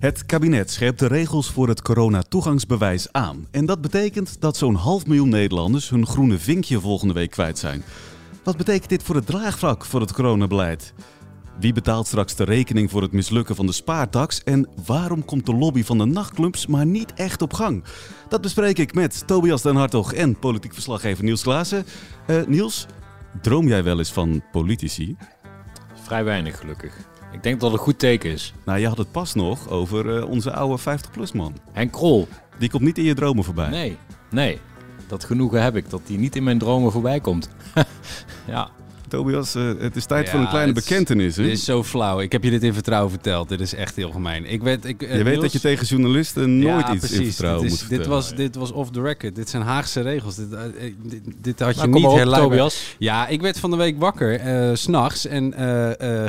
Het kabinet scherpt de regels voor het coronatoegangsbewijs aan. En dat betekent dat zo'n half miljoen Nederlanders hun groene vinkje volgende week kwijt zijn. Wat betekent dit voor het draagvlak voor het coronabeleid? Wie betaalt straks de rekening voor het mislukken van de spaartax? En waarom komt de lobby van de nachtclubs maar niet echt op gang? Dat bespreek ik met Tobias den Hartog en politiek verslaggever Niels Klaassen. Uh, Niels, droom jij wel eens van politici? Vrij weinig gelukkig. Ik denk dat het een goed teken is. Nou, je had het pas nog over uh, onze oude 50-plus man. Henk Krol. Die komt niet in je dromen voorbij. Nee, nee. Dat genoegen heb ik, dat die niet in mijn dromen voorbij komt. ja. Tobias, uh, het is tijd ja, voor een kleine bekentenis. Dit is zo flauw. Ik heb je dit in vertrouwen verteld. Dit is echt heel gemeen. Ik weet, ik, uh, je weet dat je tegen journalisten nooit ja, iets precies. in vertrouwen dit is, moet dit was, dit was off the record. Dit zijn Haagse regels. Dit, uh, dit, dit had je nou, niet herleiden. Tobias. Ja, ik werd van de week wakker, uh, s'nachts. En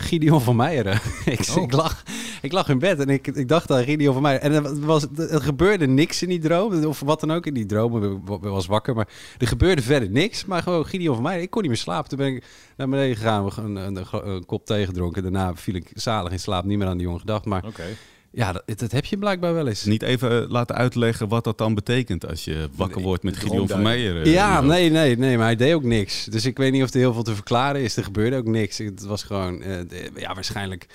Gideon van Meijeren. ik, oh. ik, lag, ik lag in bed en ik, ik dacht aan Gideon van Meijeren. En er, was, er gebeurde niks in die droom. Of wat dan ook in die droom. Ik was wakker. Maar er gebeurde verder niks. Maar gewoon Gideon van Meijeren. Ik kon niet meer slapen. Toen ben ik naar beneden gegaan een, een, een, een kop thee gedronken. Daarna viel ik zalig in slaap, niet meer aan die jongen gedacht. Maar. Ja, dat, dat, heb je blijkbaar wel eens. Niet even laten uitleggen wat dat dan betekent als je wakker wordt met Gideon van Meijer. Ja, nee, nee, nee, maar hij deed ook niks. Dus ik weet niet of er heel veel te verklaren is. Er gebeurde ook niks. Het was gewoon, uh, de, ja, waarschijnlijk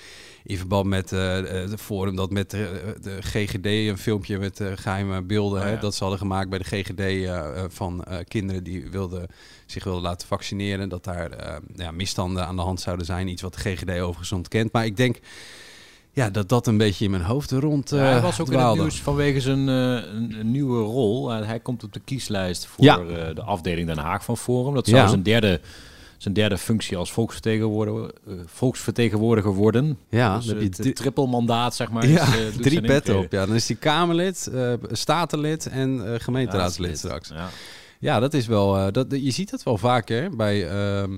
in verband met uh, de forum dat met de, de, GGD een filmpje met uh, geheime beelden oh, ja. hè, dat ze hadden gemaakt bij de GGD uh, van kinderen die wilden zich wilden laten vaccineren, dat daar ja, misstanden aan de hand zouden zijn, iets wat de GGD overigens ontkent. Maar ik denk ja, dat dat een beetje in mijn hoofd rond uh, ja, Hij was ook dwaalde. in het nieuws vanwege zijn uh, een, een, nieuwe rol. Uh, hij komt op de kieslijst voor ja. de afdeling Den Haag van Forum. Dat zou ja. zijn derde zijn derde functie als volksvertegenwoordiger, volksvertegenwoordiger worden. Ja, dus, het, het trippelmandaat, zeg maar. Ja, is, drie petten op. Ja, dan is hij Kamerlid, Statenlid en gemeenteraadslid straks. Ja. ja. dat is wel. dat, je ziet dat wel vaker bij. Uh,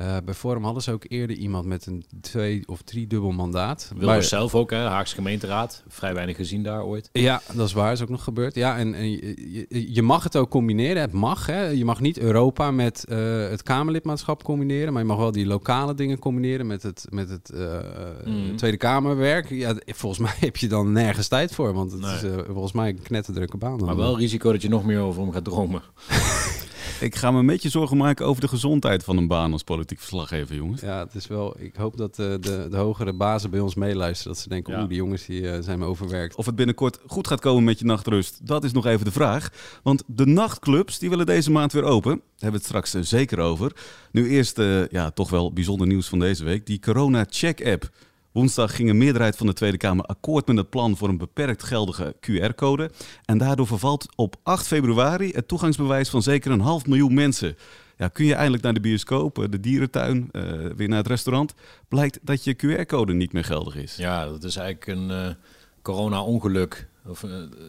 uh, bij Forum hadden ze ook eerder iemand met een twee- of drie dubbel mandaat. Maar, zelf ook, hè? Haagse gemeenteraad. Vrij weinig gezien daar ooit. Ja, dat is waar. is ook nog gebeurd. Ja, en, en je, je, mag het ook combineren. Het mag, hè. Je mag niet Europa met uh, het Kamerlidmaatschap combineren. Maar je mag wel die lokale dingen combineren met het, met het uh, mm. Tweede Kamerwerk. Ja, volgens mij heb je dan nergens tijd voor. Want het nee. is volgens mij een knetterdrukke baan. Maar wel risico dat je nog meer over hem gaat dromen. Ik ga me een beetje zorgen maken over de gezondheid van een baan als politiek verslaggever, jongens. Ja, het is wel. Ik hoop dat de, de, de hogere bazen bij ons meeluisteren. Dat ze denken, ja. oeh, die jongens die, uh, zijn me overwerkt. Of het binnenkort goed gaat komen met je nachtrust, dat is nog even de vraag. Want de nachtclubs die willen deze maand weer open. Daar hebben we het straks uh, zeker over. Nu eerst, uh, ja, toch wel bijzonder nieuws van deze week. Die Corona Check app. Woensdag ging een meerderheid van de Tweede Kamer akkoord met het plan voor een beperkt geldige QR-code. En daardoor vervalt op 8 februari het toegangsbewijs van zeker een half miljoen mensen. Ja, kun je eindelijk naar de bioscoop, de dierentuin, uh, weer naar het restaurant, blijkt dat je QR-code niet meer geldig is. Ja, dat is eigenlijk een uh, corona-ongeluk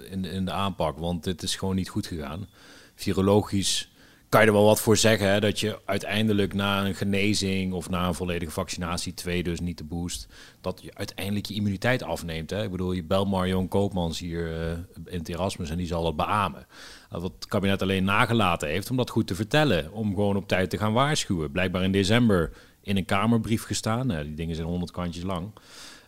in, in de aanpak, want dit is gewoon niet goed gegaan. Virologisch kan je er wel wat voor zeggen. Hè, dat je uiteindelijk na een genezing of na een volledige vaccinatie, twee dus niet de boost, dat je uiteindelijk je immuniteit afneemt. Hè. Ik bedoel, je belt Marion Koopmans hier uh, in het Erasmus en die zal het beamen. Uh, wat het kabinet alleen nagelaten heeft om dat goed te vertellen. Om gewoon op tijd te gaan waarschuwen. Blijkbaar in december in een Kamerbrief gestaan. Uh, die dingen zijn honderd kantjes lang.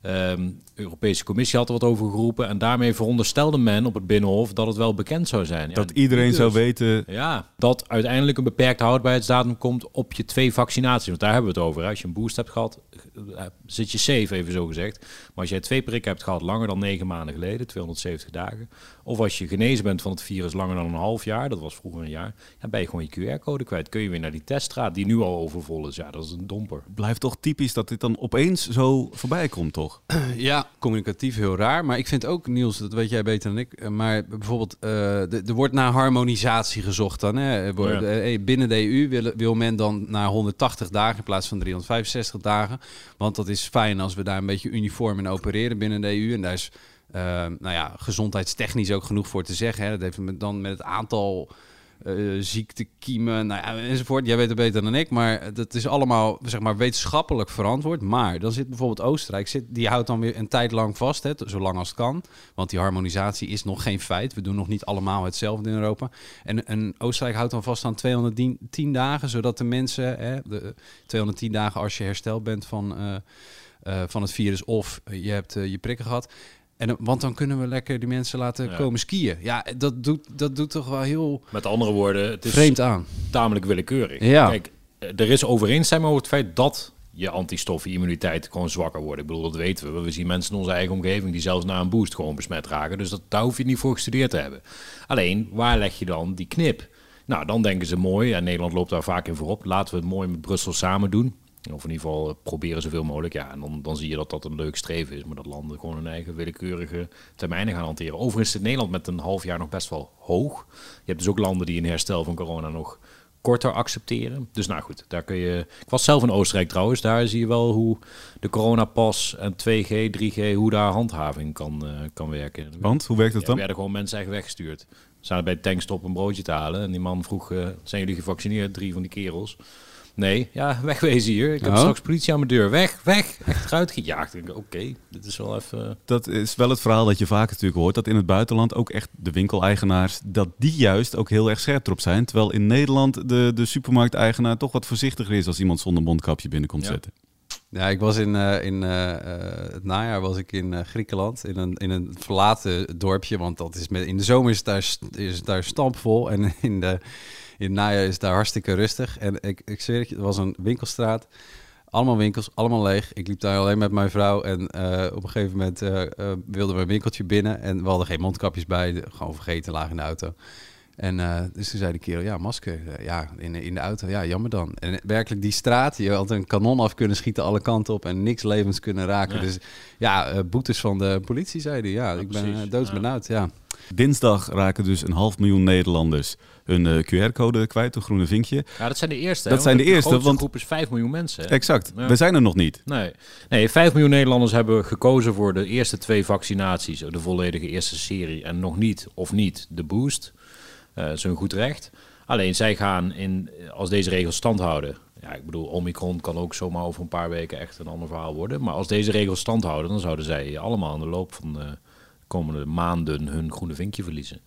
Um, de Europese Commissie had er wat over geroepen. En daarmee veronderstelde men op het Binnenhof dat het wel bekend zou zijn. Dat ja, iedereen dus, zou weten. Ja, dat uiteindelijk een beperkte houdbaarheidsdatum komt op je twee vaccinaties. Want daar hebben we het over. Hè. Als je een boost hebt gehad, zit je safe, even zo gezegd. Maar als jij twee prikken hebt gehad langer dan negen maanden geleden, 270 dagen. Of als je genezen bent van het virus langer dan een half jaar, dat was vroeger een jaar. Dan ben je gewoon je QR-code kwijt. Kun je weer naar die teststraat die nu al overvol is. Ja, dat is een domper. Blijft toch typisch dat dit dan opeens zo voorbij komt, toch? Ja, communicatief heel raar. Maar ik vind ook, Niels, dat weet jij beter dan ik. Maar bijvoorbeeld, uh, er wordt naar harmonisatie gezocht dan. Hè? Ja. Binnen de EU wil, wil men dan naar 180 dagen in plaats van 365 dagen. Want dat is fijn als we daar een beetje uniform in opereren binnen de EU. En daar is Uh, nou ja, gezondheidstechnisch ook genoeg voor te zeggen. Hè. Dat heeft met, dan met het aantal uh, ziektekiemen nou ja, enzovoort. Jij weet het beter dan ik, maar dat is allemaal zeg maar, wetenschappelijk verantwoord. Maar dan zit bijvoorbeeld Oostenrijk, zit, die houdt dan weer een tijd lang vast, hè, zolang als het kan. Want die harmonisatie is nog geen feit. We doen nog niet allemaal hetzelfde in Europa. En, en Oostenrijk houdt dan vast aan 210 dagen, zodat de mensen, hè, de 210 dagen als je hersteld bent van... Uh, uh, van het virus of je hebt je prikken gehad. En, want dan kunnen we lekker die mensen laten komen skiën. Ja, dat doet, dat doet toch wel heel. Met andere woorden, het is vreemd aan. Tamelijk willekeurig. Ja. Kijk, er is overeenstemming over het feit dat je antistoffen-immuniteit gewoon zwakker wordt. Ik bedoel, dat weten we. We zien mensen in onze eigen omgeving die zelfs na een boost gewoon besmet raken. Dus dat, daar hoef je niet voor gestudeerd te hebben. Alleen, waar leg je dan die knip? Nou, dan denken ze mooi, en Nederland loopt daar vaak in voorop. Laten we het mooi met Brussel samen doen. Of in ieder geval proberen zoveel mogelijk. Ja, en dan, dan zie je dat dat een leuk streven is. Maar dat landen gewoon hun eigen willekeurige termijnen gaan hanteren. Overigens zit Nederland met een half jaar nog best wel hoog. Je hebt dus ook landen die een herstel van corona nog korter accepteren. Dus nou goed, daar kun je... Ik was zelf in Oostenrijk trouwens. Daar zie je wel hoe de coronapas en 2G, 3G... hoe daar handhaving kan, uh, kan werken. Want, hoe werkt dat dan? Er werden gewoon mensen eigen weggestuurd. Ze zaten bij de tankstop een broodje te halen. En die man vroeg, uh, zijn jullie gevaccineerd? Drie van die kerels. Nee, ja, wegwezen hier. Ik heb Oh. straks politie aan mijn deur. Weg, weg. Echt eruit gejaagd. Ik denk, oké, dit is wel even... Dat is wel het verhaal dat je vaak natuurlijk hoort. Dat in het buitenland ook echt de winkeleigenaars... dat die juist ook heel erg scherp erop zijn. Terwijl in Nederland de, de supermarkteigenaar toch wat voorzichtiger is... als iemand zonder mondkapje binnenkomt Ja. zetten. Ja, ik was in, eh, in eh, eh, het najaar was ik in Griekenland, in een, in een verlaten dorpje. Want dat is met, in de zomer is het daar, is het daar stampvol en in, de, in het najaar is het daar hartstikke rustig. En ik, ik zweer het je, het was een winkelstraat. Allemaal winkels, allemaal leeg. Ik liep daar alleen met mijn vrouw en eh, op een gegeven moment eh, wilden we een winkeltje binnen. En we hadden geen mondkapjes bij, gewoon vergeten, lagen in de auto. En dus toen zei de kerel, ja, masker. Ja, in, in de auto. Ja, jammer dan. En werkelijk die straat, je had een kanon af kunnen schieten alle kanten op en niks levens kunnen raken. Ja. Dus ja, boetes van de politie, zei hij. Ja, Ja, ik ben uh, doodsbenauwd, ja. Dinsdag raken dus een half miljoen Nederlanders hun eh, QR-code kwijt, een groene vinkje. Ja, dat zijn de eerste. Dat hè, zijn de eerste, want- groep is 5 miljoen mensen. hè. Exact, Ja. we zijn er nog niet. Nee. nee, 5 miljoen Nederlanders hebben gekozen voor de eerste twee vaccinaties. De volledige eerste serie. En nog niet of niet de boost. Eh dat is een goed recht. Alleen zij gaan in, als deze regels stand houden. Ja, ik bedoel, Omicron kan ook zomaar over een paar weken echt een ander verhaal worden. Maar als deze regels stand houden, dan zouden zij allemaal in de loop van de komende maanden hun groene vinkje verliezen.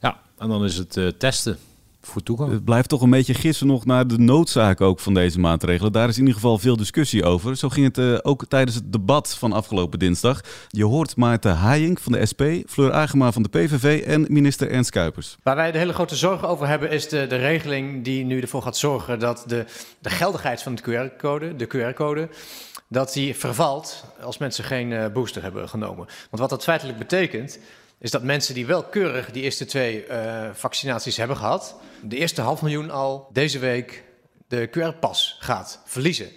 Ja, en dan is het eh, testen voor toegang. Het blijft toch een beetje gissen nog naar de noodzaak ook van deze maatregelen. Daar is in ieder geval veel discussie over. Zo ging het eh, ook tijdens het debat van afgelopen dinsdag. Je hoort Maarten Haijink van de SP, Fleur Agema van de PVV en minister Ernst Kuipers. Waar wij de hele grote zorgen over hebben, is de, de regeling die nu ervoor gaat zorgen dat de, de geldigheid van de QR-code, de QR-code, dat die vervalt als mensen geen eh, booster hebben genomen. Want wat dat feitelijk betekent, is dat mensen die wel keurig die eerste twee eh, vaccinaties hebben gehad, de eerste half miljoen al deze week de QR-pas gaat verliezen.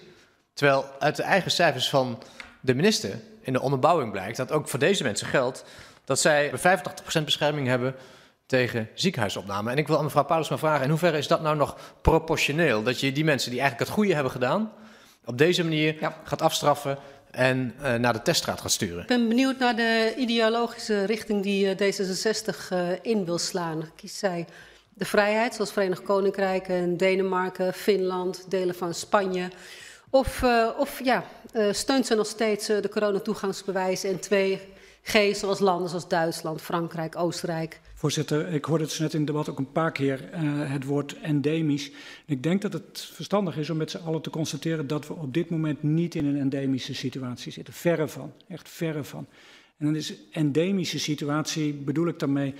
Terwijl uit de eigen cijfers van de minister in de onderbouwing blijkt dat ook voor deze mensen geldt dat zij 85% bescherming hebben tegen ziekenhuisopname. En ik wil aan mevrouw Paulusma vragen, in hoeverre is dat nou nog proportioneel? Dat je die mensen die eigenlijk het goede hebben gedaan, op deze manier Ja. gaat afstraffen en eh, naar de teststraat gaat sturen? Ik ben benieuwd naar de ideologische richting die eh, D66 eh, in wil slaan. Kiest zij de vrijheid, zoals Verenigd Koninkrijk en Denemarken, Finland, delen van Spanje? Of, of ja, steunt ze nog steeds de coronatoegangsbewijs en 2G, zoals landen zoals Duitsland, Frankrijk, Oostenrijk? Voorzitter, ik hoorde het net in het debat ook een paar keer eh, het woord endemisch. En ik denk dat het verstandig is om met z'n allen te constateren dat we op dit moment niet in een endemische situatie zitten. Verre van, echt verre van. En dan is endemische situatie, bedoel ik daarmee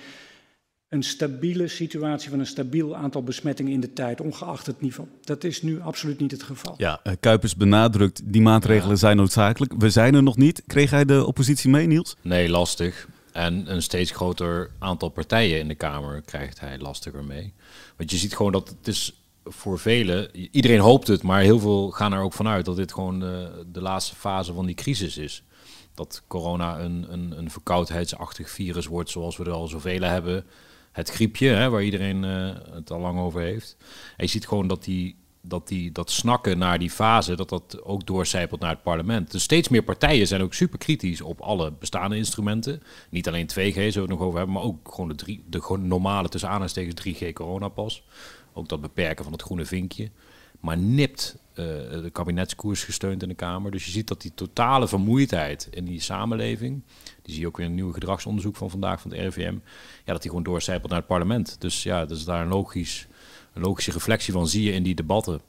een stabiele situatie van een stabiel aantal besmettingen in de tijd, ongeacht het niveau. Dat is nu absoluut niet het geval. Ja, eh, Kuipers benadrukt, die maatregelen zijn noodzakelijk. We zijn er nog niet. Kreeg hij de oppositie mee, Niels? Nee, lastig. En een steeds groter aantal partijen in de Kamer krijgt hij lastiger mee. Want je ziet gewoon dat het is voor velen, iedereen hoopt het, maar heel veel gaan er ook vanuit dat dit gewoon de, laatste fase van die crisis is. Dat corona een, een, een verkoudheidsachtig virus wordt zoals we er al zoveel hebben. Het griepje, hè, waar iedereen eh, het al lang over heeft. En je ziet gewoon dat die dat, die, dat snakken naar die fase, dat dat ook doorcijpelt naar het parlement. Dus steeds meer partijen zijn ook super kritisch op alle bestaande instrumenten. Niet alleen 2G, zullen we het nog over hebben, maar ook gewoon de, drie, de normale tussen aanhalingstekens 3G coronapas. Ook dat beperken van het groene vinkje. Maar nipt uh, de kabinetskoers gesteund in de Kamer. Dus je ziet dat die totale vermoeidheid in die samenleving, die zie je ook weer in een nieuw gedragsonderzoek van vandaag van het RIVM, ja, dat die gewoon doorcijpelt naar het parlement. Dus ja, dat is daar een logisch logische reflectie van zie je in die debatten.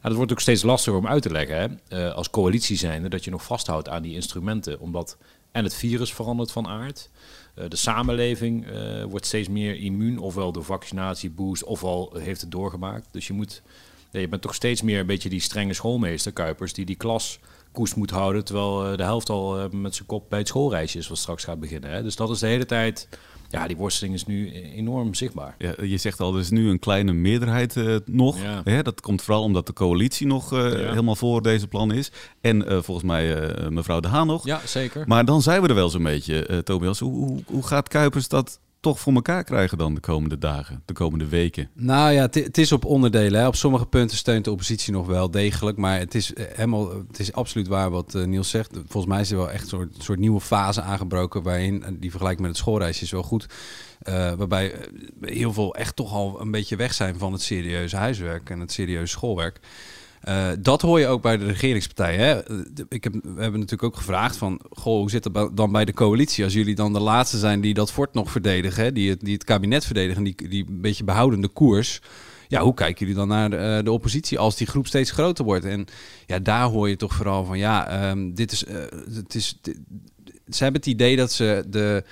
En dat wordt ook steeds lastiger om uit te leggen hè? Uh, als coalitie zijnde, dat je nog vasthoudt aan die instrumenten. Omdat en het virus verandert van aard. Uh, de samenleving uh, wordt steeds meer immuun, ofwel door vaccinatieboost, ofwel heeft het doorgemaakt. Dus je, moet, ja, je bent toch steeds meer een beetje die strenge schoolmeester, Kuipers, die die klas koest moet houden, terwijl de helft al met zijn kop bij het schoolreisje is wat straks gaat beginnen. Hè? Dus dat is de hele tijd ja, die worsteling is nu enorm zichtbaar. Ja, je zegt al, er is nu een kleine meerderheid uh, nog. Ja. Hè? Dat komt vooral omdat de coalitie nog uh, ja. helemaal voor deze plan is. En uh, volgens mij mevrouw De Haan nog. Ja, zeker. Maar dan zijn we er wel zo'n beetje, Tobias. Hoe, hoe, hoe gaat Kuipers dat toch voor elkaar krijgen dan de komende dagen, de komende weken? Nou ja, het is op onderdelen. Hè. Op sommige punten steunt de oppositie nog wel degelijk. Maar het is, helemaal, het is absoluut waar wat uh, Niels zegt. Volgens mij is er wel echt een soort, nieuwe fase aangebroken... waarin, die vergelijking met het schoolreisje is wel goed... Waarbij heel veel echt toch al een beetje weg zijn van het serieuze huiswerk en het serieuze schoolwerk. Uh, dat hoor je ook bij de regeringspartijen. Hè? Ik heb, we hebben natuurlijk ook gevraagd van... Goh, hoe zit het dan bij de coalitie? Als jullie dan de laatste zijn die dat fort nog verdedigen... Die, het, die het kabinet verdedigen, die, die een beetje behoudende koers... Ja, hoe kijken jullie dan naar de, uh, de, oppositie als die groep steeds groter wordt? En ja, daar hoor je toch vooral van... Ja, um, dit is... Uh, is ze hebben het idee dat ze de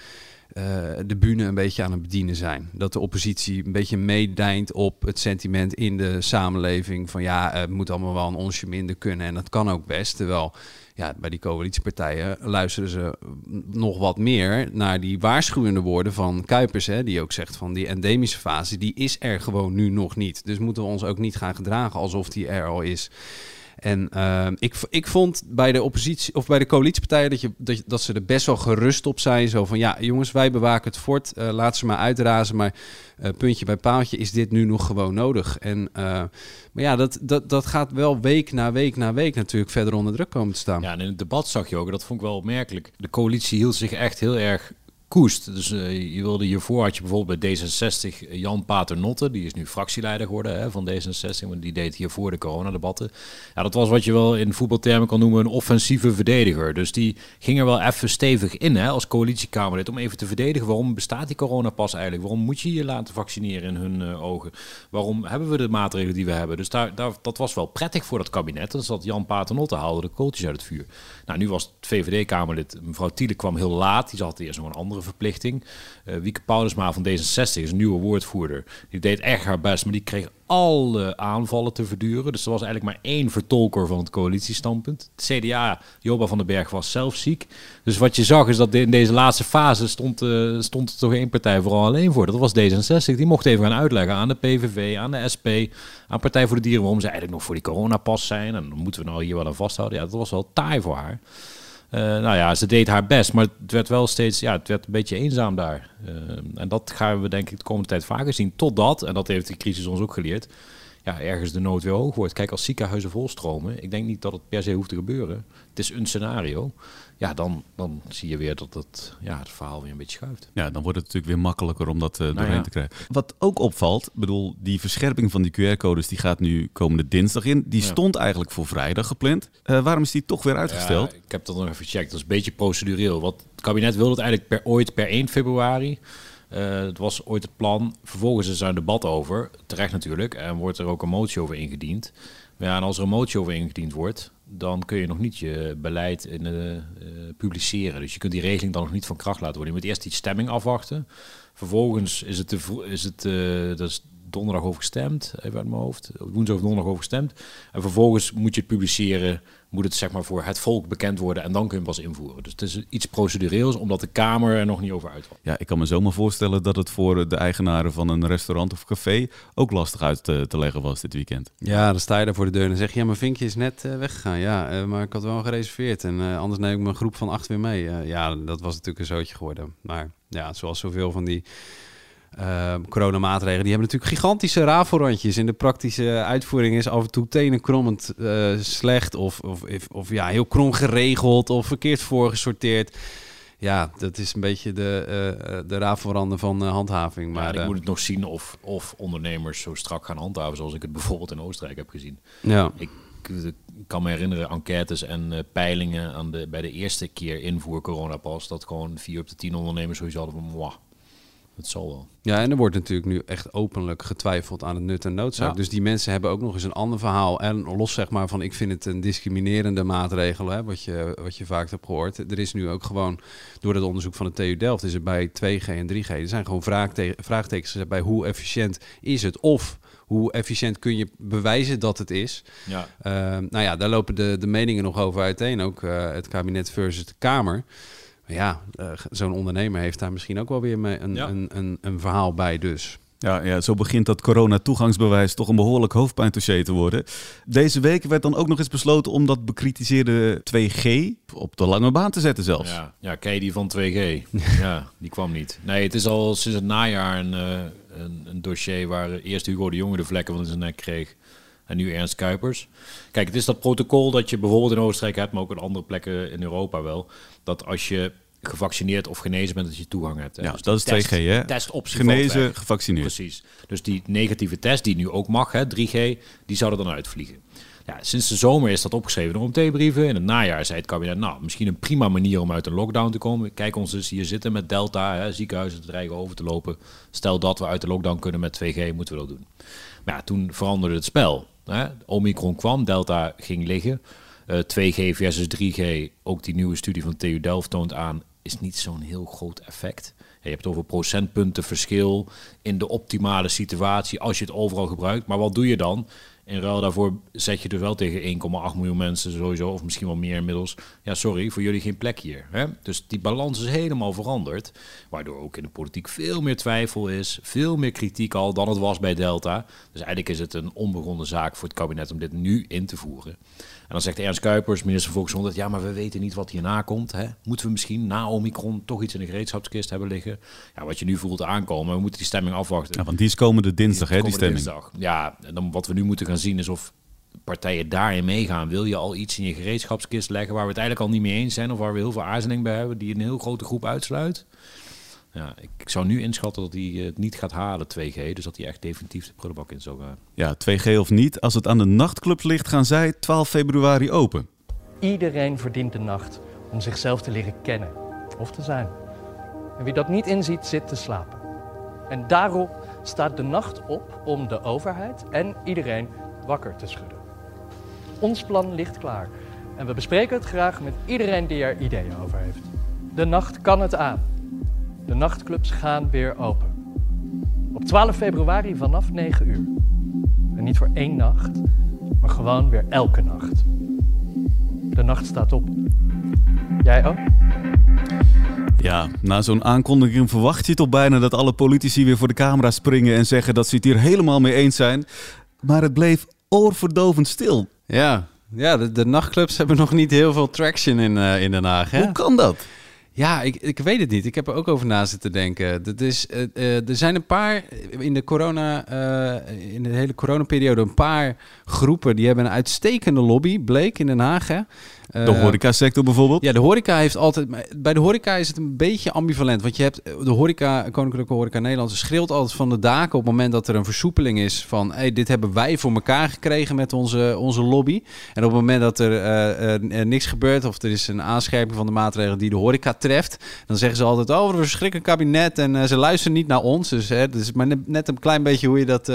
de bühne een beetje aan het bedienen zijn. Dat de oppositie een beetje meedijnt op het sentiment in de samenleving van ja, het moet allemaal wel een onsje minder kunnen en dat kan ook best. Terwijl ja, bij die coalitiepartijen luisteren ze nog wat meer naar die waarschuwende woorden van Kuipers, hè, die ook zegt van die endemische fase, die is er gewoon nu nog niet. Dus moeten we ons ook niet gaan gedragen alsof die er al is. En uh, ik, ik vond bij de oppositie of bij de coalitiepartijen dat, je, dat, ze er best wel gerust op zijn. Zo van ja, jongens, wij bewaken het fort. Uh, laat ze maar uitrazen. Maar uh, puntje bij paaltje is dit nu nog gewoon nodig. En, maar ja, dat, dat, dat gaat wel week na week na week natuurlijk verder onder druk komen te staan. Ja, en in het debat zag je ook, dat vond ik wel opmerkelijk. De coalitie hield zich echt heel erg koest. Dus uh, je wilde hiervoor had je bijvoorbeeld bij D66 Jan Paternotte, die is nu fractieleider geworden hè, van D66, want die deed hiervoor de coronadebatten. Ja, dat was wat je wel in voetbaltermen kan noemen een offensieve verdediger. Dus die ging er wel even stevig in hè, als coalitiekamerlid om even te verdedigen waarom bestaat die coronapas eigenlijk? Waarom moet je je laten vaccineren in hun uh, ogen? Waarom hebben we de maatregelen die we hebben? Dus daar, dat was wel prettig voor dat kabinet. Dan zat Jan Paternotte haalde de kooltjes uit het vuur. Nou, nu was het VVD-kamerlid, mevrouw Tiele kwam heel laat. Die zat eerst nog een andere verplichting. Uh, Wieke Paulusma van D66 is een nieuwe woordvoerder. Die deed echt haar best, maar die kreeg alle aanvallen te verduren. Dus er was eigenlijk maar één vertolker van het coalitiestandpunt. Het CDA, Joba van den Berg, was zelf ziek. Dus wat je zag is dat in deze laatste fase stond, uh, stond er toch één partij vooral alleen voor. Dat was D66. Die mocht even gaan uitleggen aan de PVV, aan de SP, aan Partij voor de Dieren... waarom ze eigenlijk nog voor die coronapas zijn. En dan moeten we nou hier wel aan vasthouden. Ja, dat was wel taai voor haar. Uh, nou ja, ze deed haar best, maar het werd wel steeds, ja, het werd een beetje eenzaam daar. Uh, en dat gaan we denk ik de komende tijd vaker zien. Totdat, en dat heeft de crisis ons ook geleerd, ja, ergens de nood weer hoog wordt. Kijk, als ziekenhuizen volstromen, ik denk niet dat het per se hoeft te gebeuren. Het is een scenario. Ja, dan, dan zie je weer dat het, ja, het verhaal weer een beetje schuift. Ja, dan wordt het natuurlijk weer makkelijker om dat uh, doorheen nou ja. te krijgen. Wat ook opvalt, bedoel, die verscherping van die QR-codes, die gaat nu komende dinsdag in. Die ja. stond eigenlijk voor vrijdag gepland. Uh, waarom is die toch weer uitgesteld? Ja, ik heb dat nog even gecheckt. Dat is een beetje procedureel. Wat het kabinet wilde het eigenlijk per, ooit per 1 februari. Uh, het was ooit het plan. Vervolgens is er een debat over, terecht natuurlijk, en wordt er ook een motie over ingediend. Ja, en als er een motie over ingediend wordt, dan kun je nog niet je beleid in, uh, uh, publiceren. Dus je kunt die regeling dan nog niet van kracht laten worden. Je moet eerst die stemming afwachten. Vervolgens is het, te, is het uh, dat is donderdag over gestemd, even uit mijn hoofd. Woensdag of donderdag over gestemd. En vervolgens moet je het publiceren, moet het zeg maar voor het volk bekend worden en dan kun je hem pas invoeren. Dus het is iets procedureels, omdat de Kamer er nog niet over uit was. Ja, ik kan me zomaar voorstellen dat het voor de eigenaren van een restaurant of café ook lastig uit te, te leggen was dit weekend. Ja, dan sta je daar voor de deur en zeg je, ja, mijn vinkje is net uh, weggegaan. Ja, uh, maar ik had wel gereserveerd en uh, anders neem ik mijn groep van acht weer mee. ja, dat was natuurlijk een zootje geworden. Maar ja, zoals zoveel van die ehm, coronamaatregelen, die hebben natuurlijk gigantische rafelrandjes. In de praktische uitvoering is af en toe tenenkrommend eh slecht of, of, of, ja, heel krom geregeld of verkeerd voorgesorteerd. Ja, dat is een beetje de, eh, de rafelranden van handhaving. Maar ik moet het nog zien of, of ondernemers zo strak gaan handhaven zoals ik het bijvoorbeeld in Oostenrijk heb gezien. ja. Ik, ik kan me herinneren, enquêtes en peilingen aan de, bij de eerste keer invoer coronapas, dat gewoon vier op de tien ondernemers sowieso hadden van, het zal wel. Ja, en er wordt natuurlijk nu echt openlijk getwijfeld aan het nut en noodzaak. Ja. Dus die mensen hebben ook nog eens een ander verhaal. En los zeg maar van, ik vind het een discriminerende maatregel, hè, wat, je, wat je vaak hebt gehoord. Er is nu ook gewoon, door het onderzoek van de TU Delft, is er bij 2G en 3G, er zijn gewoon vraagte- vraagtekens gezet bij hoe efficiënt is het? Of hoe efficiënt kun je bewijzen dat het is? Ja, Ehm, nou ja, daar lopen de, de meningen nog over uiteen. Ook eh, het kabinet versus de Kamer. Ja, eh, zo'n ondernemer heeft daar misschien ook wel weer mee een, Ja. een, een, een verhaal bij dus. Ja, ja, zo begint dat corona-toegangsbewijs toch een behoorlijk hoofdpijndossier te worden. Deze week werd dan ook nog eens besloten om dat bekritiseerde 2G op de lange baan te zetten zelfs. ja, ja, ken je die van 2G? ja, die kwam niet. Nee, het is al sinds het najaar een, eh, een, een dossier waar eerst Hugo de Jonge de vlekken van in zijn nek kreeg. En nu Ernst Kuipers. Kijk, het is dat protocol dat je bijvoorbeeld in Oostenrijk hebt, maar ook in andere plekken in Europa wel. Dat als je gevaccineerd of genezen bent, dat je toegang hebt. hè. Ja, Dus dat is die 2G, hè? Testoptie Genezen, gevaccineerd. Precies. Dus die negatieve test die nu ook mag, hè, 3G, die zou er dan uitvliegen. Ja, sinds de zomer is dat opgeschreven door OMT-brieven. In het najaar zei het kabinet, nou, misschien een prima manier om uit een lockdown te komen. Kijk ons dus hier zitten met Delta, hè, ziekenhuizen dreigen over te lopen. Stel dat we uit de lockdown kunnen met 2G, moeten we dat doen. Maar ja, toen veranderde het spel. Hè. Omicron kwam, Delta ging liggen. Eh, 2G versus 3G, ook die nieuwe studie van TU Delft toont aan, is niet zo'n heel groot effect. Je hebt over procentpunten verschil in de optimale situatie als je het overal gebruikt. Maar wat doe je dan? In ruil daarvoor zet je dus wel tegen 1,8 miljoen mensen sowieso, of misschien wel meer inmiddels. Ja, sorry, voor jullie geen plek hier. Hè? Dus die balans is helemaal veranderd. Waardoor ook in de politiek veel meer twijfel is, veel meer kritiek al dan het was bij Delta. Dus eigenlijk is het een onbegonnen zaak voor het kabinet om dit nu in te voeren. En dan zegt Ernst Kuipers, minister van Volksgezondheid, ja, maar we weten niet wat hierna komt. Hè? Moeten we misschien na Omicron toch iets in de gereedschapskist hebben liggen? Ja, wat je nu voelt aankomen, we moeten die stemming afwachten. Ja, want die is komende dinsdag, hè, die stemming. dinsdag. Ja, en dan wat we nu moeten gaan zien is of partijen daarin meegaan. Wil je al iets in je gereedschapskist leggen waar we het eigenlijk al niet mee eens zijn of waar we heel veel aarzeling bij hebben, die een heel grote groep uitsluit? Ja, ik, zou nu inschatten dat hij het niet gaat halen, 2G. Dus dat hij echt definitief de prullenbak in zou gaan. Ja, 2G of niet, als het aan de nachtclubs ligt, gaan zij 12 februari open. Iedereen verdient de nacht om zichzelf te leren kennen of te zijn. En wie dat niet inziet, zit te slapen. En daarom staat de nacht op om de overheid en iedereen wakker te schudden. Ons plan ligt klaar en we bespreken het graag met iedereen die er ideeën over heeft. De nacht kan het aan. De nachtclubs gaan weer open. Op 12 februari vanaf 9 uur. En niet voor één nacht, maar gewoon weer elke nacht. De nacht staat op. Jij ook? Ja, na zo'n aankondiging verwacht je toch bijna dat alle politici weer voor de camera springen en zeggen dat ze het hier helemaal mee eens zijn. Maar het bleef oorverdovend stil. Ja, ja de, de nachtclubs hebben nog niet heel veel traction in, eh, in Den Haag. Hè? Hoe kan dat? Ja, ik, ik weet het niet. Ik heb er ook over na zitten denken. Dat is, eh, eh, er zijn een paar in de corona, eh, in de hele coronaperiode, een paar groepen die hebben een uitstekende lobby, bleek in Den Haag. Hè? De Eh, horecasector bijvoorbeeld? Ja, de horeca heeft altijd. maar Bij de horeca is het een beetje ambivalent. Want je hebt eh, de horeca, Koninklijke Horeca Nederland, schreeuwt altijd van de daken op het moment dat er een versoepeling is van hey, dit hebben wij voor elkaar gekregen met onze, onze lobby. En op het moment dat er eh, niks gebeurt of er is een aanscherping van de maatregelen die de horeca treft, dan zeggen ze altijd: Oh, wat een verschrikkelijk kabinet en ze luisteren niet naar ons. Dus hè, dus maar net, net een klein beetje hoe je dat.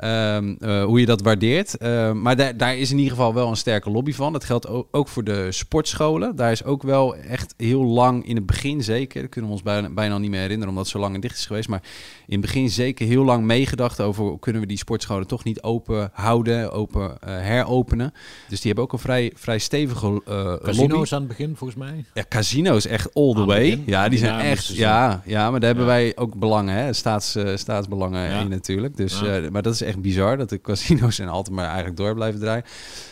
Eh, ehm, eh, hoe je dat waardeert. Eh, maar daar, daar is in ieder geval wel een sterke lobby van. Dat geldt ook, ook voor de sportscholen. Daar is ook wel echt heel lang, in het begin zeker, dat kunnen we ons bijna, bijna niet meer herinneren omdat het zo lang en dicht is geweest. Maar in het begin zeker heel lang meegedacht over kunnen we die sportscholen toch niet open houden, open eh, heropenen. Dus die hebben ook een vrij, vrij stevige eh lobby. Casino's aan het begin, volgens mij. Ja, casino's echt all the Aan way. begin. Ja, die zijn echt. Ja, ja, maar daar hebben wij ook belangen, hè? Staats, staatsbelangen Ja. in natuurlijk. Dus, maar dat is echt bizar dat de casino's en altijd maar eigenlijk door blijven draaien.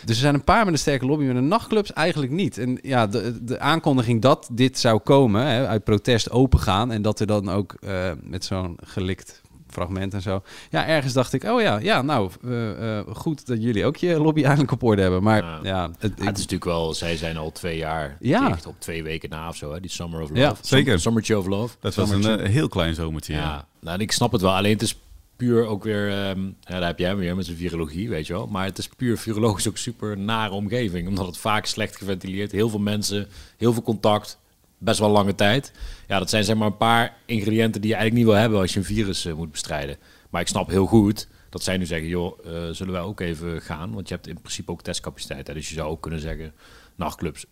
Dus er zijn een paar met een sterke lobby, maar de nachtclubs eigenlijk niet. En ja, de, de aankondiging dat dit zou komen, hè, uit protest opengaan en dat er dan ook eh, met zo'n gelikt fragment en zo. Ja, ergens dacht ik, oh ja, ja nou, eh, eh, goed dat jullie ook je lobby eigenlijk op orde hebben. Maar ja, Ja. het, het is natuurlijk wel, zij zijn al twee jaar Ja. dicht, op twee weken na of zo, hè, die Summer of Love. Ja, zeker. Summertje of Love. Dat was een heel klein zomertje. Ja, Ja. nou, en ik snap het wel. Alleen het is puur ook weer, ehm, ja, daar heb jij hem weer met zijn virologie, weet je wel. Maar het is puur virologisch ook super nare omgeving, omdat het vaak slecht geventileerd, heel veel mensen, heel veel contact, best wel lange tijd. Ja, dat zijn zeg maar een paar ingrediënten die je eigenlijk niet wil hebben als je een virus eh, moet bestrijden. Maar ik snap heel goed dat zij nu zeggen, joh, eh, zullen wij ook even gaan? Want je hebt in principe ook testcapaciteit. Dus je zou ook kunnen zeggen, nachtclubs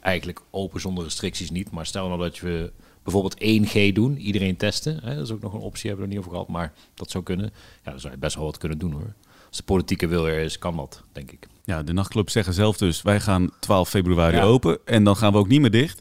eigenlijk open zonder restricties niet. Maar stel nou dat we bijvoorbeeld 1G doen, iedereen testen. Hè? Dat is ook nog een optie, hebben we er niet over gehad. Maar dat zou kunnen. Ja, dan zou je best wel wat kunnen doen hoor. Als de politieke wil er is, kan dat, denk ik. Ja, de nachtclubs zeggen zelf dus, wij gaan 12 februari Ja. open en dan gaan we ook niet meer dicht.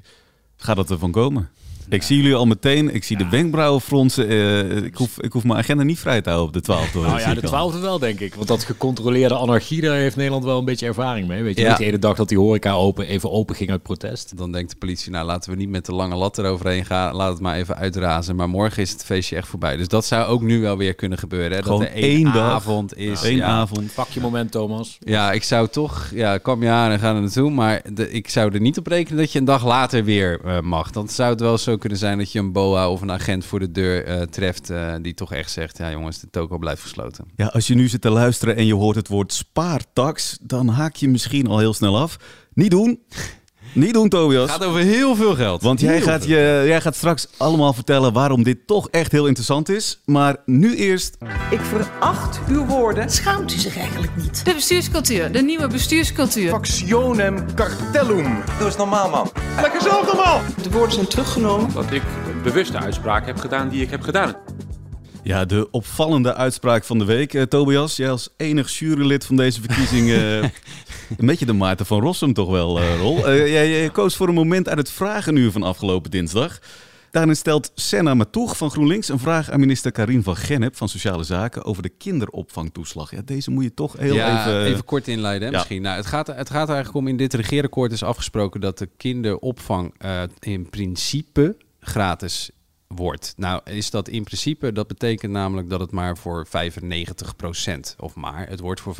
Gaat dat ervan komen? Ik zie jullie al meteen, ik zie de wenkbrauwen fronsen. eh, ik, hoef, ik hoef mijn agenda niet vrij te houden op de 12e. Nou ja, de al. twaalfde wel, denk ik. Want dat gecontroleerde anarchie, daar heeft Nederland wel een beetje ervaring mee. Weet je, Ja. niet de ene dag dat die horeca open, even open ging uit protest. Dan denkt de politie, nou laten we niet met de lange lat eroverheen gaan. Laat het maar even uitrazen. Maar morgen is het feestje echt voorbij. Dus dat zou ook nu wel weer kunnen gebeuren. Hè? Gewoon dat er één één dag. avond is. Eén ja. avond. Pak je moment, Thomas. Ja, ik zou toch, ja, kwam je aan en ga er naartoe. Maar de, ik zou er niet op rekenen dat je een dag later weer eh, mag. Dan zou het wel zo kunnen zijn dat je een boa of een agent voor de deur eh, treft. eh, die toch echt zegt: ja, jongens, de toko blijft gesloten. Ja, als je nu zit te luisteren en je hoort het woord spaartax, dan haak je misschien al heel snel af. Niet doen. Niet doen, Tobias. Het gaat over heel veel geld. Want jij Heel gaat, veel. je, jij gaat straks allemaal vertellen waarom dit toch echt heel interessant is. Maar nu eerst Ik veracht uw woorden. Schaamt u zich eigenlijk niet? De bestuurscultuur, de nieuwe bestuurscultuur. Factionem cartellum. Doe eens normaal, man. Lekker zelf normaal. De woorden zijn teruggenomen. Dat ik een bewuste uitspraak heb gedaan die ik heb gedaan. Ja, de opvallende uitspraak van de week. Eh, Tobias, jij als enig jurylid van deze verkiezing... eh, een beetje de Maarten van Rossum toch wel, eh, Rol. Eh, jij, jij koos voor een moment uit het vragenuur van afgelopen dinsdag. Daarin stelt Senna Matoeg van GroenLinks een vraag aan minister Karin van Gennep van Sociale Zaken over de kinderopvangtoeslag. Ja, deze moet je toch heel ja, even... even kort inleiden hè, Ja. misschien. Nou, het, gaat, het gaat eigenlijk om, in dit regeerakkoord is afgesproken dat de kinderopvang eh, in principe gratis wordt. Nou, is dat in principe, dat betekent namelijk dat het maar voor 95% of maar, het wordt voor 95%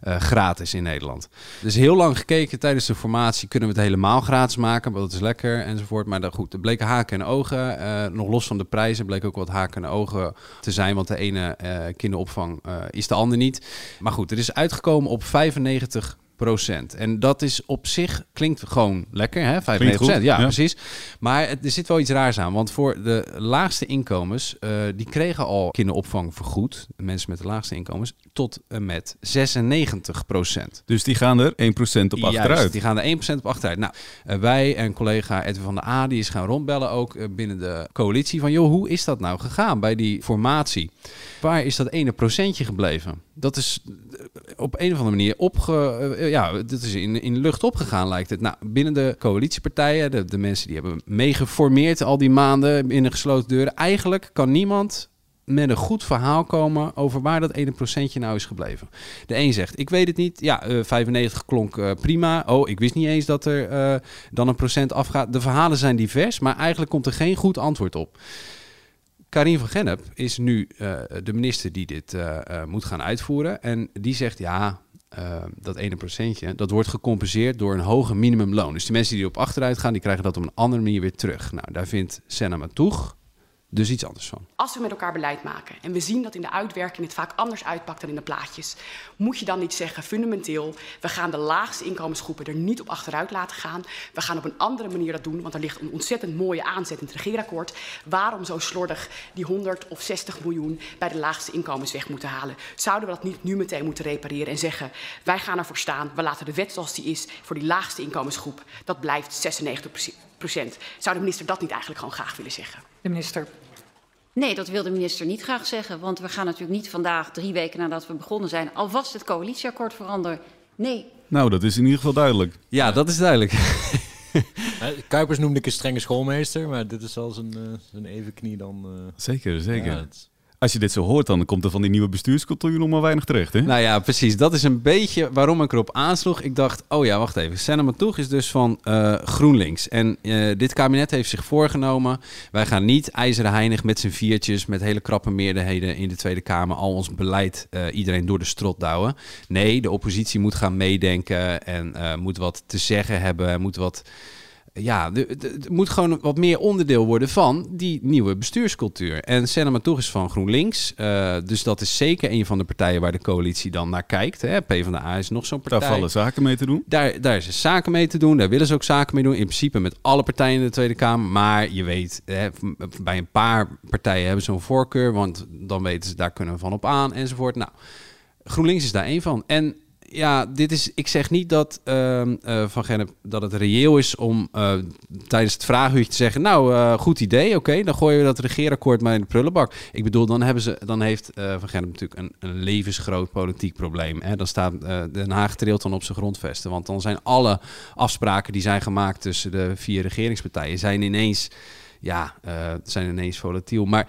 eh, gratis in Nederland. Dus heel lang gekeken tijdens de formatie, kunnen we het helemaal gratis maken, want dat is lekker enzovoort. Maar dan, goed, er bleken haken en ogen. eh, nog los van de prijzen bleek ook wat haken en ogen te zijn, want de ene eh, kinderopvang is de ander niet. Maar goed, het is uitgekomen op 95 En dat is op zich, klinkt gewoon lekker, hè? 95 goed, ja, ja. precies. Maar het, er zit wel iets raars aan. Want voor de laagste inkomens, eh, die kregen al kinderopvang vergoed. Mensen met de laagste inkomens, tot en met 96% Dus die gaan er 1% op achteruit. Juist, die gaan er 1% op achteruit. Nou, eh, wij en collega Edwin van der A, die is gaan rondbellen ook eh, binnen de coalitie. Van, joh, hoe is dat nou gegaan bij die formatie? Waar is dat ene procentje gebleven? Dat is eh, op een of andere manier opge... eh, ja, dat is in, in lucht opgegaan, lijkt het. Nou, binnen de coalitiepartijen, de, de mensen die hebben meegeformeerd al die maanden in een gesloten deuren. Eigenlijk kan niemand met een goed verhaal komen over waar dat ene procentje nou is gebleven. De een zegt, ik weet het niet. Ja, eh, 95 klonk eh, prima. Oh, ik wist niet eens dat er eh, dan een procent afgaat. De verhalen zijn divers, maar eigenlijk komt er geen goed antwoord op. Karin van Gennep is nu eh, de minister die dit eh, eh, moet gaan uitvoeren. En die zegt, ja, dat ene procentje, dat wordt gecompenseerd door een hoger minimumloon. Dus die mensen die op achteruit gaan, die krijgen dat op een andere manier weer terug. Nou, daar vindt Senna Matoeg dus iets anders van. Als we met elkaar beleid maken en we zien dat in de uitwerking het vaak anders uitpakt dan in de plaatjes, moet je dan niet zeggen fundamenteel, we gaan de laagste inkomensgroepen er niet op achteruit laten gaan. We gaan op een andere manier dat doen, want er ligt een ontzettend mooie aanzet in het regeerakkoord. Waarom zo slordig die 100 of 60 miljoen bij de laagste inkomens weg moeten halen? Zouden we dat niet nu meteen moeten repareren en zeggen, wij gaan ervoor staan, we laten de wet zoals die is voor die laagste inkomensgroep, dat blijft 96 procent. Zou de minister dat niet eigenlijk gewoon graag willen zeggen? De minister. Nee, dat wil de minister niet graag zeggen. Want we gaan natuurlijk niet vandaag, drie weken nadat we begonnen zijn, alvast het coalitieakkoord veranderen. Nee. Nou, dat is in ieder geval duidelijk. Ja, dat is duidelijk. Hè, Kuipers noemde ik een strenge schoolmeester, maar dit is als een, eh, een evenknie dan... eh, Zeker, zeker. ja, het- als je dit zo hoort, dan komt er van die nieuwe bestuurscultuur nog maar weinig terecht. Hè? Nou ja, precies. Dat is een beetje waarom ik erop aansloeg. Ik dacht, oh ja, wacht even. Senna Matoeg is dus van uh, GroenLinks. En uh, dit kabinet heeft zich voorgenomen... wij gaan niet ijzeren heinig met z'n viertjes... met hele krappe meerderheden in de Tweede Kamer... al ons beleid uh, iedereen door de strot douwen. Nee, de oppositie moet gaan meedenken... en moet wat te zeggen hebben, moet wat ja, het moet gewoon wat meer onderdeel worden van die nieuwe bestuurscultuur. En Senna toch is van GroenLinks. Uh, dus dat is zeker een van de partijen waar de coalitie dan naar kijkt. Hè. PvdA is nog zo'n partij. Daar vallen zaken mee te doen. Daar, daar is zaken mee te doen. Daar willen ze ook zaken mee doen. In principe met alle partijen in de Tweede Kamer. Maar je weet, hè, bij een paar partijen hebben ze een voorkeur. Want dan weten ze, daar kunnen we van op aan enzovoort. Nou, GroenLinks is daar één van. En ja, dit is. Ik zeg niet dat uh, uh, van Gennep dat het reëel is om uh, tijdens het vraaguurtje te zeggen. Nou, uh, goed idee, oké, dan gooien we dat regeerakkoord maar in de prullenbak. Ik bedoel, dan hebben ze, dan heeft van Gennep natuurlijk een, een, levensgroot politiek probleem. Hè? Dan staat Den Haag trilt dan op zijn grondvesten, want dan zijn alle afspraken die zijn gemaakt tussen de vier regeringspartijen zijn ineens, ja, zijn ineens volatiel. Maar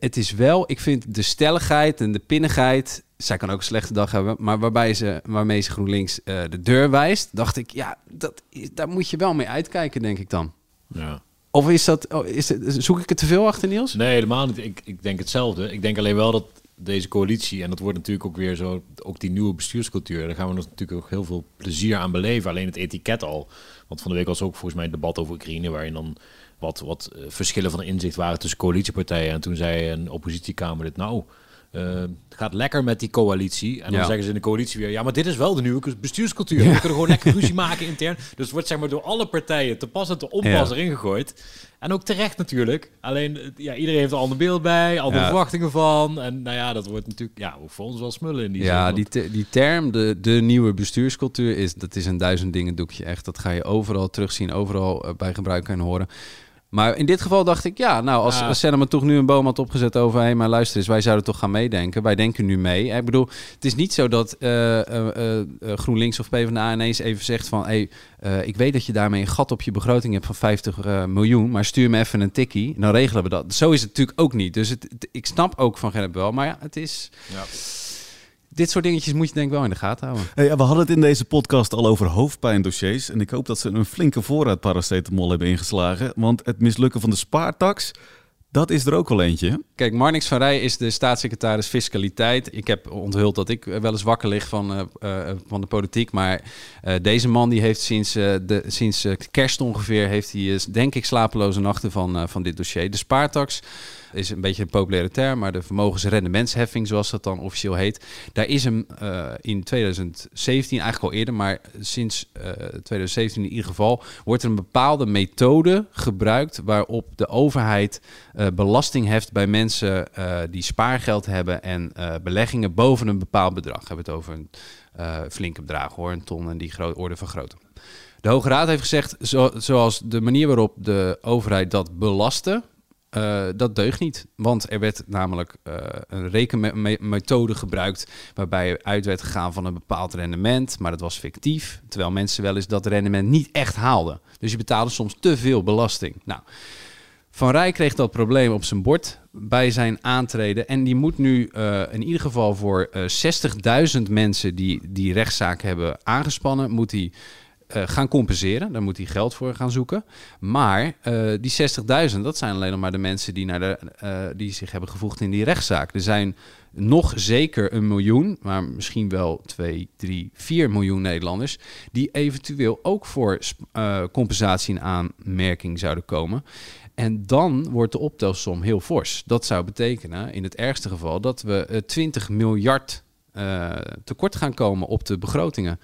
het is wel, ik vind de stelligheid en de pinnigheid zij kan ook een slechte dag hebben, maar waarbij ze, waarmee ze GroenLinks uh, de deur wijst, dacht ik, ja, dat, daar moet je wel mee uitkijken, denk ik dan. Ja. Of is dat, oh, is het, zoek ik het te veel achter, Niels? Nee, helemaal niet. Ik, ik denk hetzelfde. Ik denk alleen wel dat deze coalitie, en dat wordt natuurlijk ook weer zo, ook die nieuwe bestuurscultuur, daar gaan we natuurlijk ook heel veel plezier aan beleven. Alleen het etiket al. Want van de week was ook volgens mij een debat over Oekraïne, waarin dan wat, wat eh, verschillen van inzicht waren tussen coalitiepartijen. En toen zei een oppositiekamer dit nou uh, het gaat lekker met die coalitie. En dan zeggen ze in de coalitie weer... ja, maar dit is wel de nieuwe bestuurscultuur. We kunnen gewoon lekker ruzie maken intern. Dus het wordt zeg maar door alle partijen te pas en te onpas erin gegooid. En ook terecht natuurlijk. Alleen, ja, iedereen heeft er ander beeld bij, andere verwachtingen van. En nou ja, dat wordt natuurlijk ja, voor ons wel smullen in die Ja, zin, die, die term, de, de nieuwe bestuurscultuur, is, dat is een duizend dingen doekje echt. Dat ga je overal terugzien, overal bij gebruik en horen. Maar in dit geval dacht ik, ja, nou, als, als Senna toch nu een boom had opgezet over... hé, maar luister eens, wij zouden toch gaan meedenken. Wij denken nu mee. Ik bedoel, het is niet zo dat uh, uh, GroenLinks of PvdA ineens even zegt van... hé, ik weet dat je daarmee een gat op je begroting hebt van 50 miljoen... maar stuur me even een tikkie, dan regelen we dat. Zo is het natuurlijk ook niet. Dus het, ik snap ook van Gerrit wel, maar ja, het is... Ja dit soort dingetjes moet je denk ik wel in de gaten houden. Hey, we hadden het in deze podcast al over hoofdpijndossiers. En ik hoop dat ze een flinke voorraad paracetamol hebben ingeslagen. Want het mislukken van de spaartax, dat is er ook wel eentje. Kijk, Marnix van Rij is de staatssecretaris Fiscaliteit. Ik heb onthuld dat ik wel eens wakker lig van, uh, uh, van de politiek. Maar uh, deze man die heeft sinds, de, sinds kerst ongeveer... heeft hij denk ik slapeloze nachten van, van dit dossier. De spaartax is een beetje een populaire term, maar de vermogensrendementsheffing, zoals dat dan officieel heet, daar is hem uh, in 2017, eigenlijk al eerder, maar sinds uh, eh, 2017 in ieder geval, wordt er een bepaalde methode gebruikt waarop de overheid uh, belasting heft bij mensen die spaargeld hebben en beleggingen boven een bepaald bedrag. We hebben het over een flinke bedrag hoor, een ton en die orde van grootte. De Hoge Raad heeft gezegd, zo, zoals de manier waarop de overheid dat belasten, uh, dat deugt niet. Want er werd namelijk uh, een rekenmethode gebruikt waarbij uit werd gegaan van een bepaald rendement, maar dat was fictief. Terwijl mensen wel eens dat rendement niet echt haalden. Dus je betaalde soms te veel belasting. Nou, Van Rij kreeg dat probleem op zijn bord bij zijn aantreden. En die moet nu uh, in ieder geval voor 60.000 mensen die die rechtszaak hebben aangespannen, moet hij uh, gaan compenseren. Daar moet hij geld voor gaan zoeken. Maar uh, die 60.000, dat zijn alleen nog maar de mensen die, naar de, uh, die zich hebben gevoegd in die rechtszaak. Er zijn nog zeker een miljoen, maar misschien wel 2, 3, 4 miljoen Nederlanders... die eventueel ook voor compensatie in aanmerking zouden komen. En dan wordt de optelsom heel fors. Dat zou betekenen, in het ergste geval, dat we 20 miljard tekort gaan komen op de begrotingen.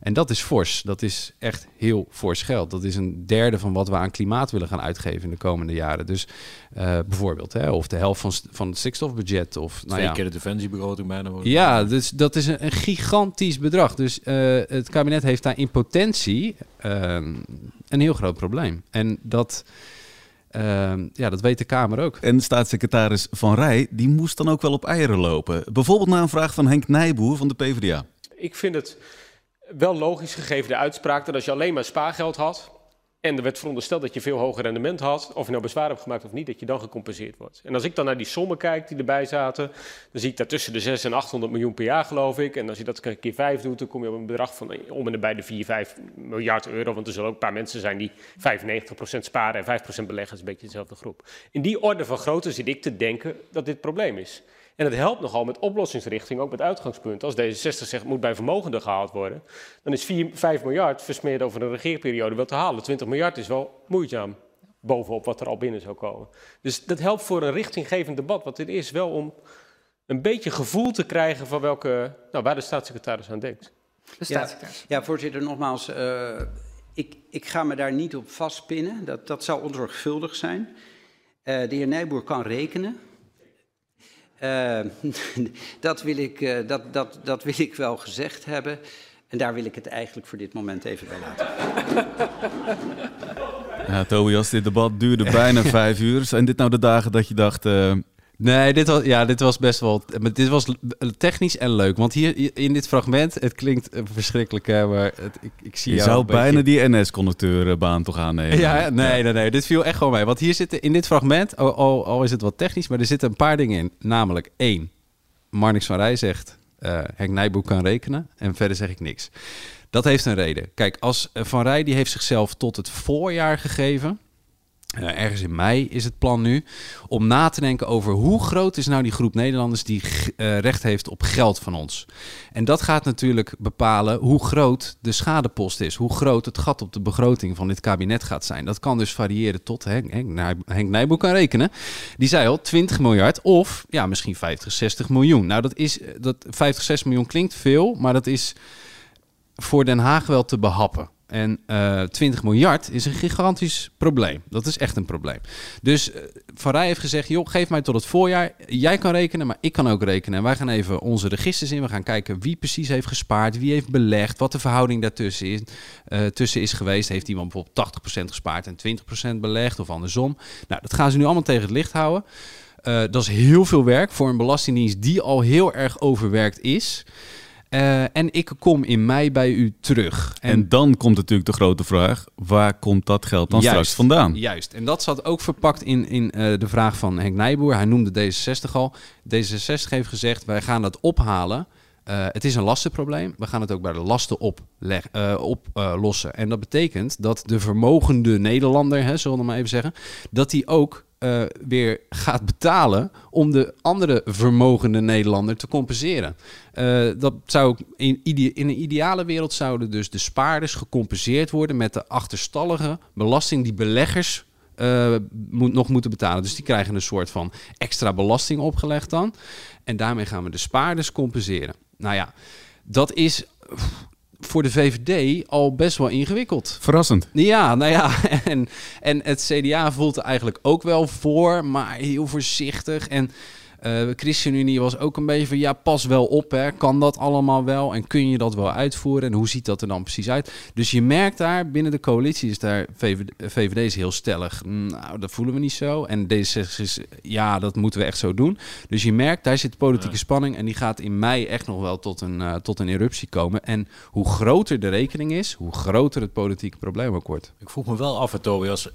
En dat is fors. Dat is echt heel fors geld. Dat is een derde van wat we aan klimaat willen gaan uitgeven in de komende jaren. Dus uh, bijvoorbeeld, hè, of de helft van, van het stikstofbudget. Of, Twee nou ja. keer de defensiebegroting bijna. Ja, dus dat is een, een gigantisch bedrag. Dus uh, het kabinet heeft daar in potentie uh, een heel groot probleem. En dat... Uh, ja, dat weet de Kamer ook. En staatssecretaris Van Rij, die moest dan ook wel op eieren lopen. Bijvoorbeeld na een vraag van Henk Nijboer van de PvdA. Ik vind het wel logisch gegeven de uitspraak dat als je alleen maar spaargeld had, En er werd verondersteld dat je veel hoger rendement had. Of je nou bezwaar hebt gemaakt of niet, dat je dan gecompenseerd wordt. En als ik dan naar die sommen kijk die erbij zaten, dan zie ik daar tussen de 6 en 800 miljoen per jaar, geloof ik. En als je dat keer 5 doet, dan kom je op een bedrag van om en bij de 4, 5 miljard euro. Want er zullen ook een paar mensen zijn die 95% sparen en 5% beleggen. Dat is een beetje dezelfde groep. In die orde van grootte zit ik te denken dat dit probleem is. En het helpt nogal met oplossingsrichting, ook met uitgangspunten. Als D66 zegt moet bij vermogenden gehaald worden, dan is 4, 5 miljard versmeerd over een regeerperiode wel te halen. 20 miljard is wel moeizaam bovenop wat er al binnen zou komen. Dus dat helpt voor een richtinggevend debat, wat dit is wel om een beetje gevoel te krijgen van welke, nou, waar de staatssecretaris aan denkt. De staatssecretaris. Ja, ja voorzitter, nogmaals, uh, ik, ik ga me daar niet op vastpinnen. Dat, dat zou onzorgvuldig zijn. Uh, de heer Nijboer kan rekenen. Uh, dat, wil ik, uh, dat, dat, dat wil ik wel gezegd hebben. En daar wil ik het eigenlijk voor dit moment even bij laten. Ja, Tobias, dit debat duurde bijna vijf uur. Zijn dit nou de dagen dat je dacht... Uh, Nee, dit was, ja, dit was best wel. Dit was technisch en leuk. Want hier in dit fragment, het klinkt verschrikkelijk, maar het, ik, ik zie Je zou bijna die NS-conducteurbaan toch aannemen. Ja, nee, nee, nee. Dit viel echt gewoon mee. Want hier zitten in dit fragment, al, al, al is het wat technisch, maar er zitten een paar dingen in. Namelijk één, Marnix van Rij zegt, uh, Henk Nijboek kan rekenen. En verder zeg ik niks. Dat heeft een reden. Kijk, als Van Rij die heeft zichzelf tot het voorjaar gegeven. Uh, ergens in mei is het plan nu om na te denken over hoe groot is nou die groep Nederlanders die uh, recht heeft op geld van ons. En dat gaat natuurlijk bepalen hoe groot de schadepost is, hoe groot het gat op de begroting van dit kabinet gaat zijn. Dat kan dus variëren tot, Henk, Henk, Henk Nijboer kan rekenen, die zei al 20 miljard of ja, misschien 50, 60 miljoen. Nou, dat is, dat 50, 60 miljoen klinkt veel, maar dat is voor Den Haag wel te behappen. En uh, 20 miljard is een gigantisch probleem. Dat is echt een probleem. Dus uh, Van Rij heeft gezegd: joh, geef mij tot het voorjaar. Jij kan rekenen, maar ik kan ook rekenen. En wij gaan even onze registers in. We gaan kijken wie precies heeft gespaard, wie heeft belegd, wat de verhouding daartussen is, uh, tussen is geweest. Heeft iemand bijvoorbeeld 80% gespaard en 20% belegd of andersom? Nou, dat gaan ze nu allemaal tegen het licht houden. Dat is heel veel werk voor een belastingdienst die al heel erg overwerkt is. Uh, en ik kom in mei bij u terug. En, en, dan komt natuurlijk de grote vraag: waar komt dat geld dan juist, straks vandaan? Juist. En dat zat ook verpakt in, in uh, de vraag van Henk Nijboer. Hij noemde D66 al. D66 heeft gezegd: wij gaan dat ophalen. Uh, het is een lastenprobleem. We gaan het ook bij de lasten oplossen. en dat betekent dat de vermogende Nederlander, hè, zullen we maar even zeggen, dat die ook uh, weer gaat betalen om de andere vermogende Nederlander te compenseren. Uh, dat zou in, in, een ideale wereld zouden dus de spaarders gecompenseerd worden met de achterstallige belasting die beleggers uh, moet, nog moeten betalen. Dus die krijgen een soort van extra belasting opgelegd dan. En daarmee gaan we de spaarders compenseren. Nou ja, dat is voor de VVD al best wel ingewikkeld. Verrassend. Ja, nou ja, en, en het CDA voelt er eigenlijk ook wel voor, maar heel voorzichtig. En uh, ChristenUnie was ook een beetje van, ja, pas wel op, hè. kan dat allemaal wel en kun je dat wel uitvoeren en hoe ziet dat er dan precies uit? Dus je merkt daar, binnen de coalitie is daar, VVD, VVD is heel stellig, nou, dat voelen we niet zo. En D66 is, ja, dat moeten we echt zo doen. Dus je merkt, daar zit politieke ja. spanning en die gaat in mei echt nog wel tot een, uh, tot een eruptie komen. En hoe groter de rekening is, hoe groter het politieke probleem ook wordt. Ik vroeg me wel af, Tobias,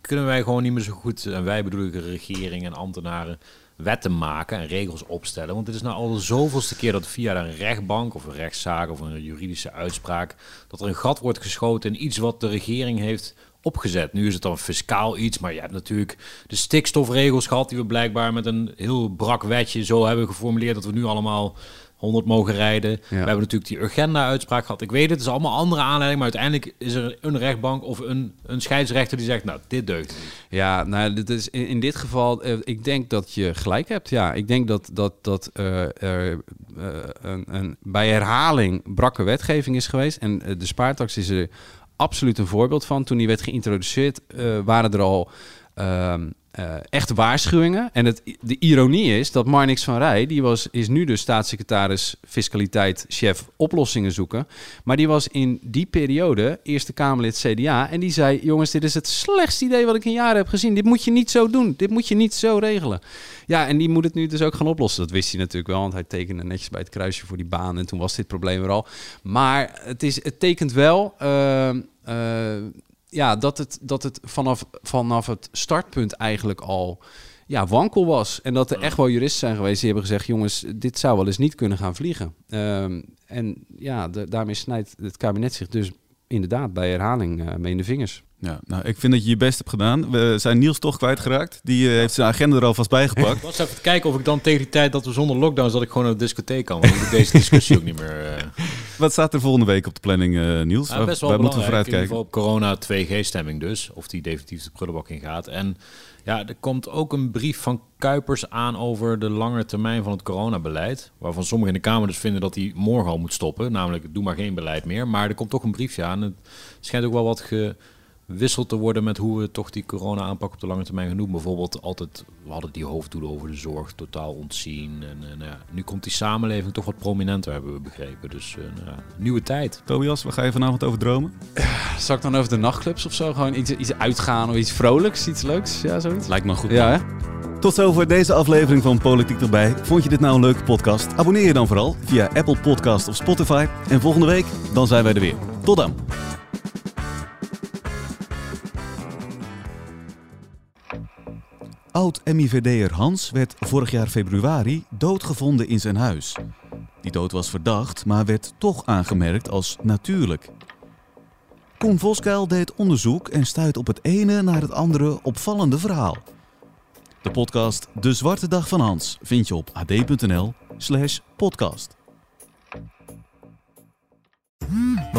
kunnen wij gewoon niet meer zo goed, en wij bedoel ik de regering en ambtenaren, wetten maken en regels opstellen. Want het is nou al de zoveelste keer dat via een rechtbank of een rechtszaak of een juridische uitspraak... dat er een gat wordt geschoten in iets wat de regering heeft opgezet. Nu is het dan fiscaal iets, maar je hebt natuurlijk de stikstofregels gehad... die we blijkbaar met een heel brak wetje zo hebben geformuleerd... dat we nu allemaal 100 mogen rijden. Ja. We hebben natuurlijk die agenda-uitspraak gehad. Ik weet het, het is allemaal andere aanleiding, maar uiteindelijk is er een rechtbank of een, een scheidsrechter die zegt, nou, dit deugt niet. Ja, nou, dit is in, in dit geval, uh, ik denk dat je gelijk hebt. Ja, ik denk dat, dat, dat uh, er uh, een, een, bij herhaling brakke wetgeving is geweest. En de spaartax is er absoluut een voorbeeld van. Toen die werd geïntroduceerd, waren er al... Um, uh, echt waarschuwingen. En het, de ironie is dat Marnix van Rij, die was, is nu de staatssecretaris fiscaliteit, chef oplossingen zoeken. Maar die was in die periode Eerste Kamerlid CDA. En die zei: Jongens, dit is het slechtste idee wat ik in jaren heb gezien. Dit moet je niet zo doen. Dit moet je niet zo regelen. Ja, en die moet het nu dus ook gaan oplossen. Dat wist hij natuurlijk wel, want hij tekende netjes bij het kruisje voor die baan. En toen was dit probleem er al. Maar het, is, het tekent wel. Uh, uh, ja, dat het, dat het vanaf, vanaf het startpunt eigenlijk al ja, wankel was. En dat er echt wel juristen zijn geweest die hebben gezegd... jongens, dit zou wel eens niet kunnen gaan vliegen. Ehm, en ja, de, daarmee snijdt het kabinet zich dus inderdaad bij herhaling uh, mee in de vingers. Ja, nou, ik vind dat je je best hebt gedaan. We zijn Niels toch kwijtgeraakt. Die uh, heeft zijn agenda er alvast bijgepakt. Ik was even te kijken of ik dan tegen die tijd dat we zonder lockdown... dat ik gewoon naar de discotheek kan. Want ik deze discussie ook niet meer... Uh... Wat staat er volgende week op de planning, uh, Niels? Ja, best wel Waar moeten we vooruit kijken? op corona 2G-stemming dus. Of die definitief de prullenbak in gaat. En ja, er komt ook een brief van Kuipers aan over de lange termijn van het coronabeleid. Waarvan sommigen in de Kamer dus vinden dat hij morgen al moet stoppen. Namelijk, doe maar geen beleid meer. Maar er komt toch een briefje aan. Het schijnt ook wel wat ge wisseld te worden met hoe we toch die corona-aanpak op de lange termijn genoemd. Bijvoorbeeld altijd, we hadden die hoofddoelen over de zorg totaal ontzien. En, en ja, nu komt die samenleving toch wat prominenter, hebben we begrepen. Dus uh, nou, nieuwe tijd. Tobias, waar ga je vanavond over dromen? Zal ik dan over de nachtclubs of zo? Gewoon iets, iets uitgaan of iets vrolijks, iets leuks? Ja, zoiets? Lijkt me goed. Ja, hè? Tot zover deze aflevering van Politiek erbij. Vond je dit nou een leuke podcast? Abonneer je dan vooral via Apple Podcast of Spotify. En volgende week, dan zijn wij er weer. Tot dan! Oud-MIVD'er Hans werd vorig jaar februari doodgevonden in zijn huis. Die dood was verdacht, maar werd toch aangemerkt als natuurlijk. Koen Voskuil deed onderzoek en stuit op het ene naar het andere opvallende verhaal. De podcast De Zwarte Dag van Hans vind je op ad.nl slash podcast.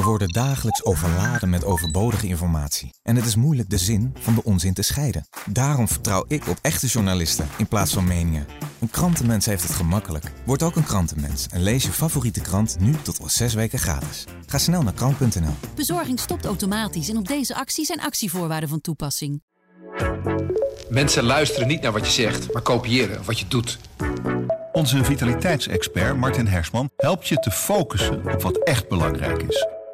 We worden dagelijks overladen met overbodige informatie. En het is moeilijk de zin van de onzin te scheiden. Daarom vertrouw ik op echte journalisten in plaats van meningen. Een krantenmens heeft het gemakkelijk. Word ook een krantenmens en lees je favoriete krant nu tot al zes weken gratis. Ga snel naar krant.nl. Bezorging stopt automatisch en op deze actie zijn actievoorwaarden van toepassing. Mensen luisteren niet naar wat je zegt, maar kopiëren wat je doet. Onze vitaliteitsexpert Martin Hersman helpt je te focussen op wat echt belangrijk is.